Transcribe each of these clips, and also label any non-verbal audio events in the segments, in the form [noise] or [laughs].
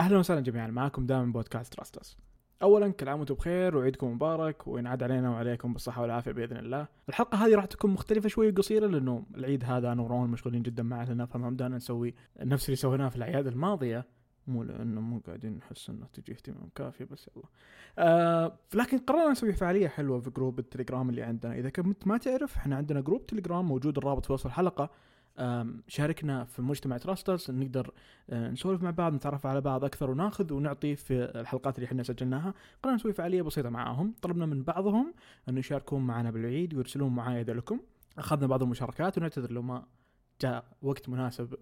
أهلا وسهلا جميعا معكم دائما بودكاست تراستس اولا كل عام وأنتم بخير وعيدكم مبارك وينعاد علينا وعليكم بالصحة والعافية بإذن الله. الحلقة هذه راح تكون مختلفة شوي وقصيره لأنه العيد هذا أنا وروان مشغولين جدا مع أهلنا فما بدانا نسوي نفس اللي سويناه في الأعياد الماضية. مو لأنه مو قاعدين نحس إنه تجي اهتمام كافي بس يلا. آه لكن قررنا نسوي فعالية حلوة في group التليجرام اللي عندنا. إذا كنت ما تعرف إحنا عندنا group تليجرام موجود الرابط في وصف الحلقة شاركنا في مجتمع تراسترز نقدر آه، نسولف مع بعض نتعرف على بعض أكثر وناخذ ونعطي في الحلقات اللي إحنا سجلناها. قررنا نسوي فعالية بسيطة معاهم. طلبنا من بعضهم انه يشاركون معنا بالعيد ويرسلون معايده لكم. أخذنا بعض المشاركات ونعتذر لو ما جاء وقت مناسب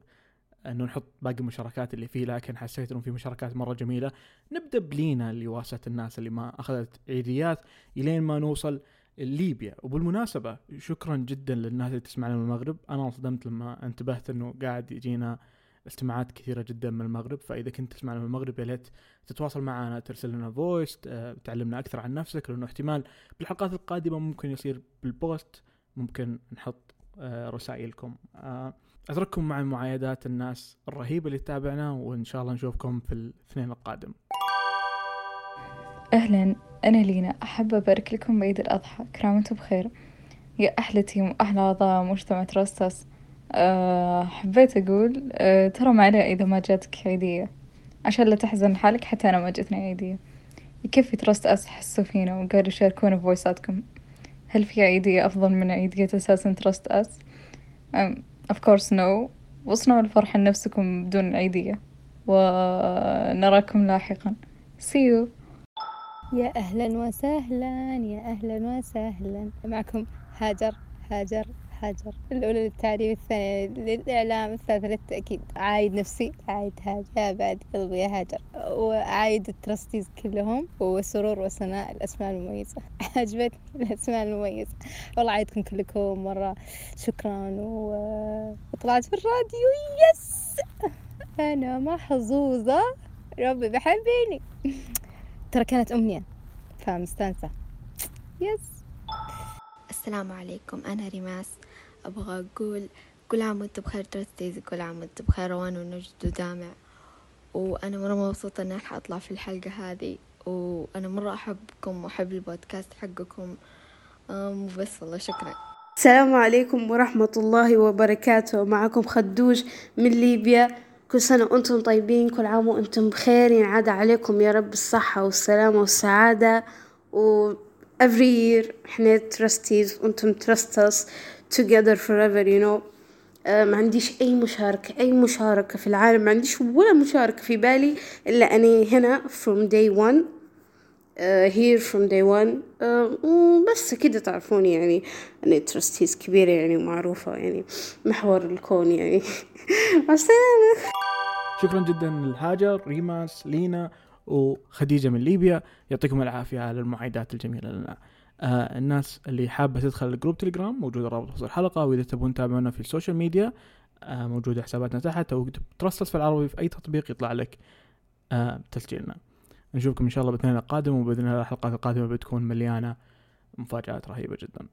انه نحط باقي المشاركات اللي فيه لكن حسيت إنه في مشاركات مرة جميلة. نبدأ بلينا اللي واست الناس اللي ما أخذت عيديات إلين ما نوصل ليبيا. وبالمناسبة شكرا جدا للناس اللي تسمعنا من المغرب. أنا انصدمت لما انتبهت إنه قاعد يجينا استماعات كثيرة جدا من المغرب. فإذا كنت تسمعنا من المغرب يا ليت تتواصل معنا ترسل لنا voice تعلمنا أكثر عن نفسك لأنه احتمال بالحلقات القادمة ممكن يصير بال post ممكن نحط آه، رسائلكم. آه، أترككم مع معايدات الناس الرهيبة اللي تتابعنا وإن شاء الله نشوفكم في الاثنين القادم. أهلا. أنا لينا. أحب أبارك لكم بعيد الأضحى. وأنتم بخير. يا أحلى team وأحلى أعضاء مجتمع Trust Us أه حبيت أقول أه ترى ما عليه إذا ما جاتك عيدية عشان لا تحزن حالك حتى أنا ما جتني عيدية يكفي Trust Us حسوا فينا وقالوا يشاركونا بفويساتكم؟ هل في عيدية أفضل من عيدية أساسا Trust Us؟ of course no. واصنعوا الفرحة لنفسكم بدون العيدية ونراكم لاحقا. You. يا أهلا وسهلا يا أهلا وسهلا. معكم هاجر هاجر هاجر. الأولى للتعليم الثانية للإعلام الثالثة للتأكيد. عايد نفسي عايد هاجر. يا بعد قلبي يا هاجر. وعايد ال Trusties كلهم وسرور وسناء الأسماء المميزة. [laughs] عجبتني الأسماء المميزة. والله عايدكم كلكم مرة شكرا. وطلعت في الراديو. yes! أنا محظوظة. ربي يحبني ترى كانت أمنية. فمستانسة. yes السلام عليكم. أنا ريماس أبغى أقول كل عام وأنت بخير Trusties كل عام وأنت بخير روان ونجد ودامع. وأنا مرة مبسوطة إني ألحق أطلع في الحلقة هذه وأنا مرة أحبكم وأحب البودكاست حقكم. أم، وبس والله شكرا. السلام عليكم ورحمة الله وبركاته. معكم خدوج من ليبيا. كل سنة وأنتم طيبين كل عام وأنتم بخير. ينعاد عليكم يا رب الصحة والسلامة والسعادة. و every year إحنا trustees وأنتم trust us together forever you know. آه، ما عنديش أي مشاركة أي مشاركة في العالم. ما عنديش ولا مشاركة في بالي إلا أني هنا from day one. uh, here from day one. uh, وبس كده تعرفوني يعني. أنا ترستيز كبيرة يعني ومعروفة يعني محور الكون يعني. [laughs] مع السلامة. شكرا جدا لهاجر ريماس لينا وخديجة من ليبيا. يعطيكم العافية على المعايدات الجميلة لنا. آه الناس اللي حابة تدخل ال group تليجرام موجود الرابط في الحلقة وإذا تبون تتابعونا في ال social media آه موجودة حساباتنا تحت أو اكتب ترستس في العربي في أي تطبيق يطلع لك آه تسجيلنا. نشوفكم إن شاء الله بالاثنين القادم وبإذن الله الحلقات القادمة بتكون مليانة مفاجآت رهيبة جدا.